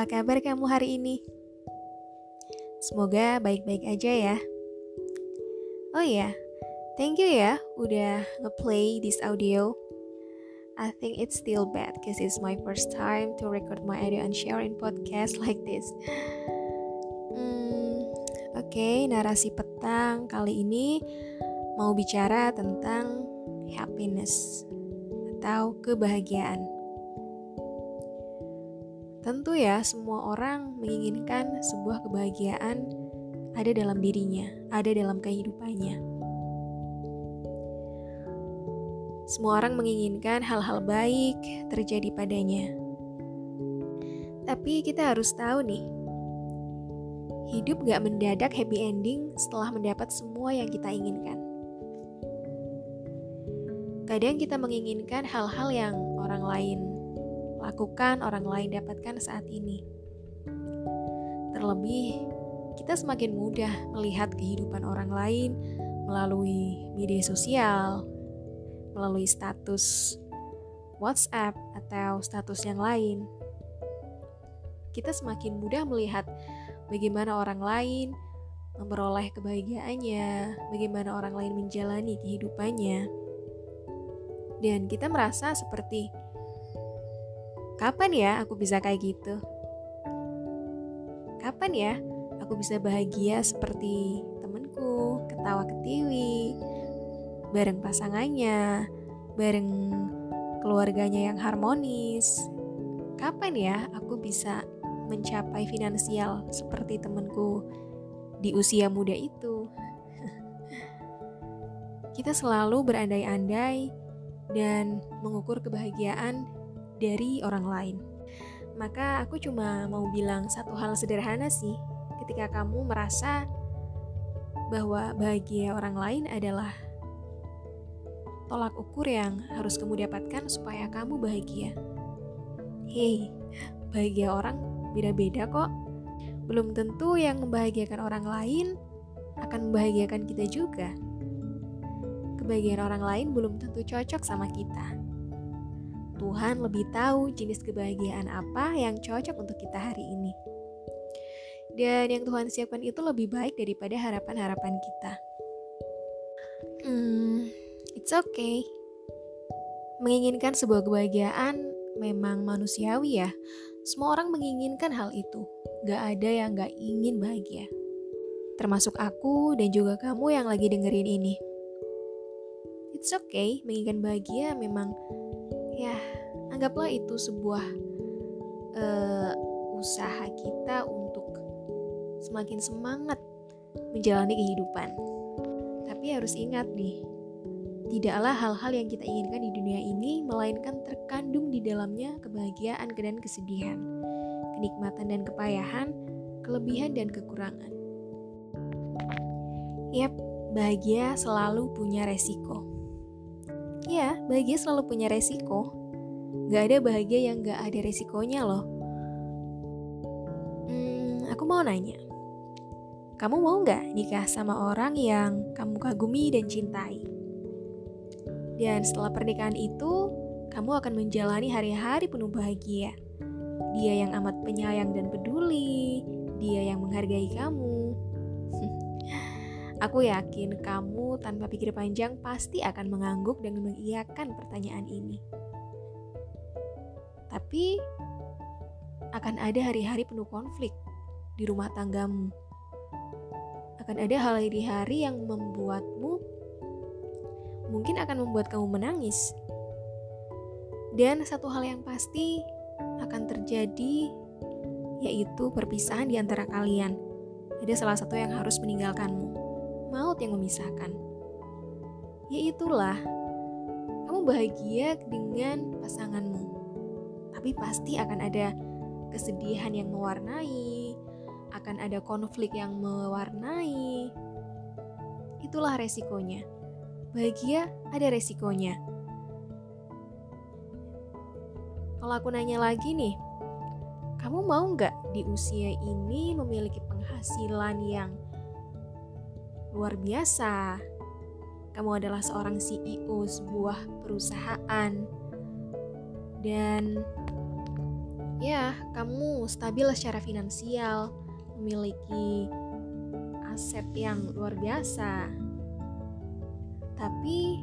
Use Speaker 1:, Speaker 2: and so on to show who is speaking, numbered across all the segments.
Speaker 1: Apa kabar kamu hari ini? Semoga baik-baik aja ya. Oh iya, thank you ya udah ngeplay this audio. I think it's still bad because it's my first time to record my audio and share in podcast like this. Hmm, Oke, okay, narasi petang kali ini mau bicara tentang happiness atau kebahagiaan. Tentu ya, semua orang menginginkan sebuah kebahagiaan ada dalam dirinya, ada dalam kehidupannya. Semua orang menginginkan hal-hal baik terjadi padanya. Tapi kita harus tahu nih, hidup gak mendadak happy ending setelah mendapat semua yang kita inginkan. Kadang kita menginginkan hal-hal yang orang lain lakukan orang lain dapatkan saat ini. Terlebih, kita semakin mudah melihat kehidupan orang lain melalui media sosial, melalui status WhatsApp atau status yang lain. Kita semakin mudah melihat bagaimana orang lain memperoleh kebahagiaannya, bagaimana orang lain menjalani kehidupannya. Dan kita merasa seperti Kapan ya aku bisa kayak gitu? Kapan ya aku bisa bahagia seperti temenku, ketawa ketiwi, bareng pasangannya, bareng keluarganya yang harmonis? Kapan ya aku bisa mencapai finansial seperti temenku di usia muda itu? Kita selalu berandai-andai dan mengukur kebahagiaan dari orang lain. Maka aku cuma mau bilang satu hal sederhana sih, ketika kamu merasa bahwa bahagia orang lain adalah tolak ukur yang harus kamu dapatkan supaya kamu bahagia. Hei, bahagia orang beda-beda kok. Belum tentu yang membahagiakan orang lain akan membahagiakan kita juga. Kebahagiaan orang lain belum tentu cocok sama kita. Tuhan lebih tahu jenis kebahagiaan apa yang cocok untuk kita hari ini. Dan yang Tuhan siapkan itu lebih baik daripada harapan-harapan kita. Hmm, it's okay. Menginginkan sebuah kebahagiaan memang manusiawi ya. Semua orang menginginkan hal itu. Gak ada yang gak ingin bahagia. Termasuk aku dan juga kamu yang lagi dengerin ini. It's okay, menginginkan bahagia memang ya anggaplah itu sebuah uh, usaha kita untuk semakin semangat menjalani kehidupan. Tapi harus ingat nih, tidaklah hal-hal yang kita inginkan di dunia ini melainkan terkandung di dalamnya kebahagiaan dan kesedihan, kenikmatan dan kepayahan, kelebihan dan kekurangan. Yap, bahagia selalu punya resiko. Ya, bahagia selalu punya resiko. Gak ada bahagia yang gak ada resikonya loh. Hmm, aku mau nanya. Kamu mau gak nikah sama orang yang kamu kagumi dan cintai? Dan setelah pernikahan itu, kamu akan menjalani hari-hari penuh bahagia. Dia yang amat penyayang dan peduli, dia yang menghargai kamu, Aku yakin kamu tanpa pikir panjang pasti akan mengangguk dan mengiyakan pertanyaan ini. Tapi akan ada hari-hari penuh konflik di rumah tanggamu. Akan ada hari-hari yang membuatmu mungkin akan membuat kamu menangis. Dan satu hal yang pasti akan terjadi yaitu perpisahan di antara kalian. Ada salah satu yang harus meninggalkanmu maut yang memisahkan. Ya itulah, kamu bahagia dengan pasanganmu. Tapi pasti akan ada kesedihan yang mewarnai, akan ada konflik yang mewarnai. Itulah resikonya. Bahagia ada resikonya. Kalau aku nanya lagi nih, kamu mau nggak di usia ini memiliki penghasilan yang luar biasa. Kamu adalah seorang CEO sebuah perusahaan dan ya kamu stabil secara finansial, memiliki aset yang luar biasa. Tapi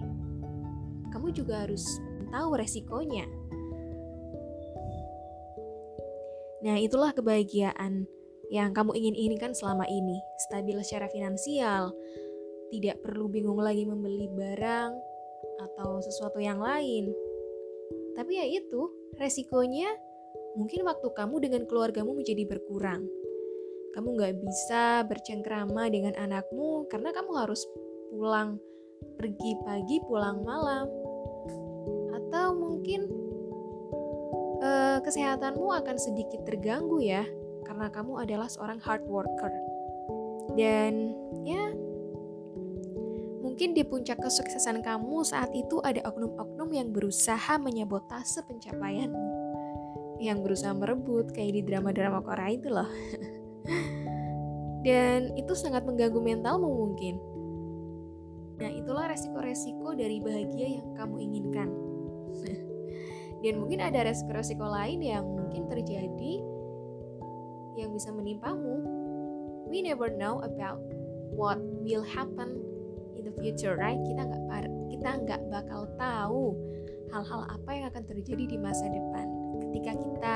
Speaker 1: kamu juga harus tahu resikonya. Nah, itulah kebahagiaan yang kamu ingin inginkan selama ini. Stabil secara finansial, tidak perlu bingung lagi membeli barang atau sesuatu yang lain. Tapi ya itu, resikonya mungkin waktu kamu dengan keluargamu menjadi berkurang. Kamu nggak bisa bercengkrama dengan anakmu karena kamu harus pulang pergi pagi pulang malam. Atau mungkin uh, kesehatanmu akan sedikit terganggu ya karena kamu adalah seorang hard worker. Dan ya Mungkin di puncak kesuksesan kamu saat itu ada oknum-oknum yang berusaha menyabotase pencapaianmu. Yang berusaha merebut kayak di drama-drama Korea itu loh. Dan itu sangat mengganggu mentalmu mungkin. Nah, itulah resiko-resiko dari bahagia yang kamu inginkan. Dan mungkin ada resiko-resiko lain yang mungkin terjadi yang bisa menimpamu. We never know about what will happen the future, right? Kita nggak kita nggak bakal tahu hal-hal apa yang akan terjadi di masa depan ketika kita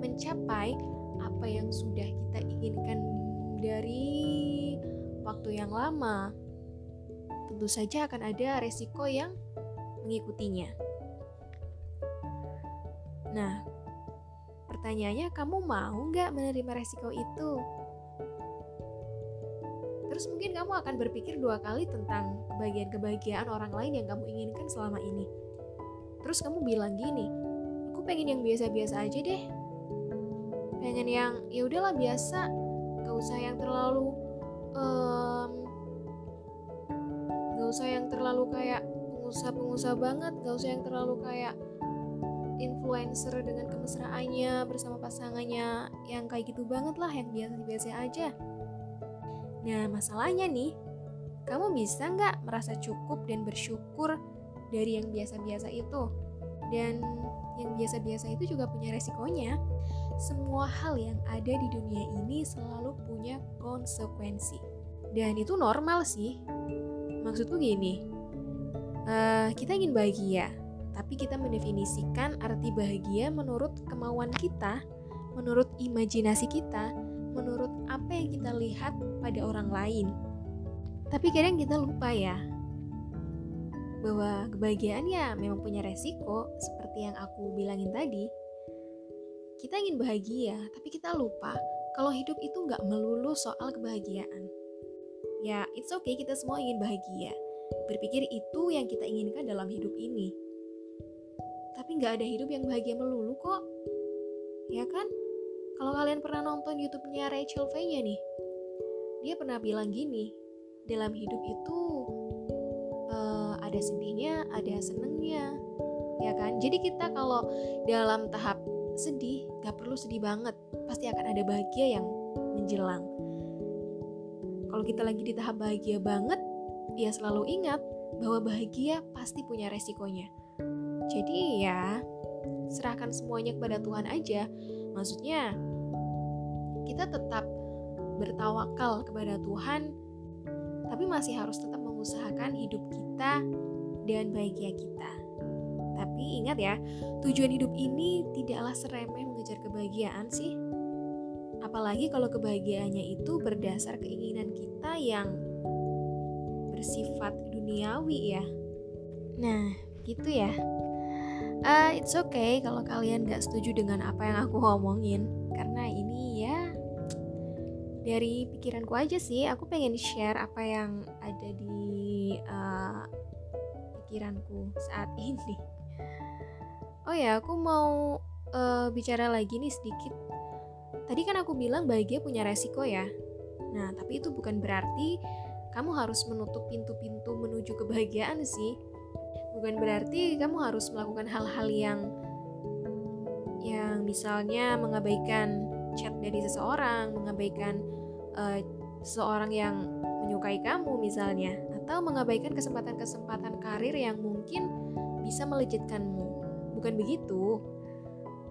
Speaker 1: mencapai apa yang sudah kita inginkan dari waktu yang lama. Tentu saja akan ada resiko yang mengikutinya. Nah, pertanyaannya kamu mau nggak menerima resiko itu? Terus mungkin kamu akan berpikir dua kali tentang kebahagiaan-kebahagiaan orang lain yang kamu inginkan selama ini. Terus kamu bilang gini, aku pengen yang biasa-biasa aja deh. Pengen yang ya udahlah biasa, gak usah yang terlalu um, gak usah yang terlalu kayak pengusaha-pengusaha banget, gak usah yang terlalu kayak influencer dengan kemesraannya bersama pasangannya yang kayak gitu banget lah yang biasa-biasa aja Nah, masalahnya nih, kamu bisa nggak merasa cukup dan bersyukur dari yang biasa-biasa itu? Dan yang biasa-biasa itu juga punya resikonya. Semua hal yang ada di dunia ini selalu punya konsekuensi. Dan itu normal sih. Maksudku gini, uh, kita ingin bahagia, tapi kita mendefinisikan arti bahagia menurut kemauan kita, menurut imajinasi kita, menurut apa yang kita lihat pada orang lain. Tapi kadang kita lupa ya bahwa kebahagiaan ya memang punya resiko seperti yang aku bilangin tadi. Kita ingin bahagia, tapi kita lupa kalau hidup itu nggak melulu soal kebahagiaan. Ya, it's okay kita semua ingin bahagia. Berpikir itu yang kita inginkan dalam hidup ini. Tapi nggak ada hidup yang bahagia melulu kok. Ya kan? Kalau kalian pernah nonton YouTube-nya Rachel V-nya nih, dia pernah bilang gini, dalam hidup itu uh, ada sedihnya, ada senengnya, ya kan? Jadi kita kalau dalam tahap sedih, gak perlu sedih banget, pasti akan ada bahagia yang menjelang. Kalau kita lagi di tahap bahagia banget, ya selalu ingat bahwa bahagia pasti punya resikonya. Jadi ya, serahkan semuanya kepada Tuhan aja. Maksudnya, kita tetap bertawakal kepada Tuhan, tapi masih harus tetap mengusahakan hidup kita dan bahagia kita. Tapi ingat ya, tujuan hidup ini tidaklah seremeh mengejar kebahagiaan sih. Apalagi kalau kebahagiaannya itu berdasar keinginan kita yang bersifat duniawi ya. Nah, gitu ya. Uh, it's okay kalau kalian gak setuju dengan apa yang aku omongin Karena ini dari pikiranku aja sih aku pengen share apa yang ada di uh, pikiranku saat ini. Oh ya aku mau uh, bicara lagi nih sedikit. Tadi kan aku bilang bahagia punya resiko ya. Nah tapi itu bukan berarti kamu harus menutup pintu-pintu menuju kebahagiaan sih. Bukan berarti kamu harus melakukan hal-hal yang yang misalnya mengabaikan chat dari seseorang, mengabaikan uh, seorang yang menyukai kamu misalnya, atau mengabaikan kesempatan-kesempatan karir yang mungkin bisa melejitkanmu. Bukan begitu.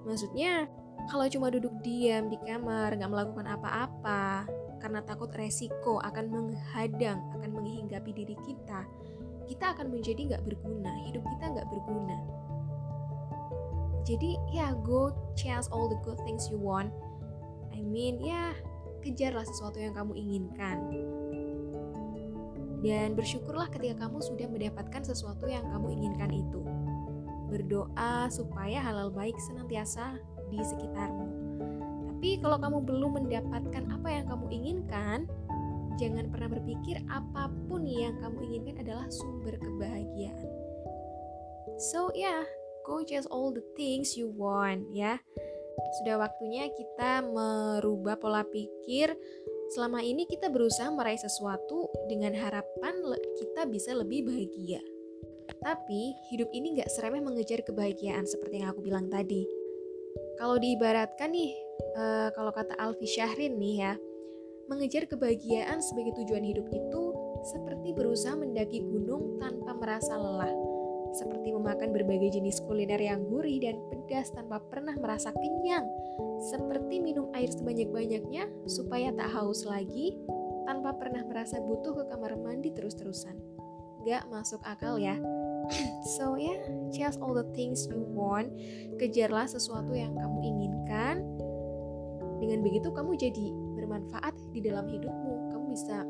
Speaker 1: Maksudnya, Kalau cuma duduk diam di kamar, nggak melakukan apa-apa, karena takut resiko akan menghadang, akan menghinggapi diri kita, kita akan menjadi nggak berguna, hidup kita nggak berguna. Jadi ya go chase all the good things you want. I mean ya kejarlah sesuatu yang kamu inginkan. Dan bersyukurlah ketika kamu sudah mendapatkan sesuatu yang kamu inginkan itu. Berdoa supaya halal baik senantiasa di sekitarmu. Tapi kalau kamu belum mendapatkan apa yang kamu inginkan, jangan pernah berpikir apa pun yang kamu inginkan adalah sumber kebahagiaan. So yeah, go chase all the things you want ya. Sudah waktunya kita merubah pola pikir. Selama ini kita berusaha meraih sesuatu dengan harapan kita bisa lebih bahagia. Tapi hidup ini gak seremeh mengejar kebahagiaan seperti yang aku bilang tadi kalau diibaratkan nih, uh, kalau kata Alfi Syahrin nih ya, mengejar kebahagiaan sebagai tujuan hidup itu seperti berusaha mendaki gunung tanpa merasa lelah. Seperti memakan berbagai jenis kuliner yang gurih dan pedas tanpa pernah merasa kenyang. Seperti minum air sebanyak-banyaknya supaya tak haus lagi tanpa pernah merasa butuh ke kamar mandi terus-terusan. Gak masuk akal ya. so yeah, chase all the things you want. Kejarlah sesuatu yang kamu inginkan. Dengan begitu kamu jadi bermanfaat di dalam hidupmu. Kamu bisa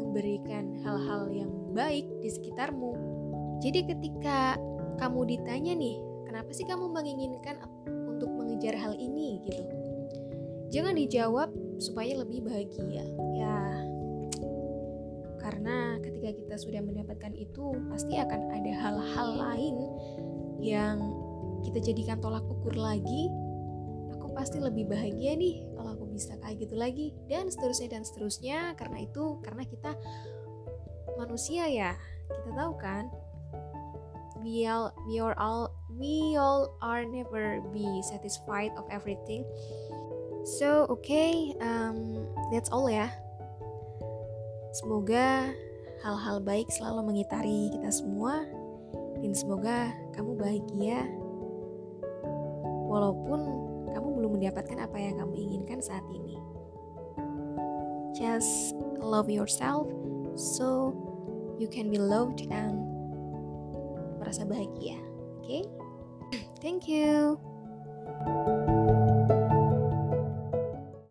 Speaker 1: memberikan hal-hal yang baik di sekitarmu. Jadi ketika kamu ditanya nih, kenapa sih kamu menginginkan untuk mengejar hal ini? gitu? Jangan dijawab supaya lebih bahagia. Ya, karena ketika kita sudah mendapatkan itu pasti akan ada hal-hal lain yang kita jadikan tolak ukur lagi. Aku pasti lebih bahagia nih kalau aku bisa kayak gitu lagi. Dan seterusnya dan seterusnya karena itu karena kita manusia ya. Kita tahu kan we all we are all we all are never be satisfied of everything. So okay um, that's all ya. Semoga hal-hal baik selalu mengitari kita semua dan semoga kamu bahagia. Walaupun kamu belum mendapatkan apa yang kamu inginkan saat ini. Just love yourself so you can be loved and merasa bahagia. Oke, okay? thank you.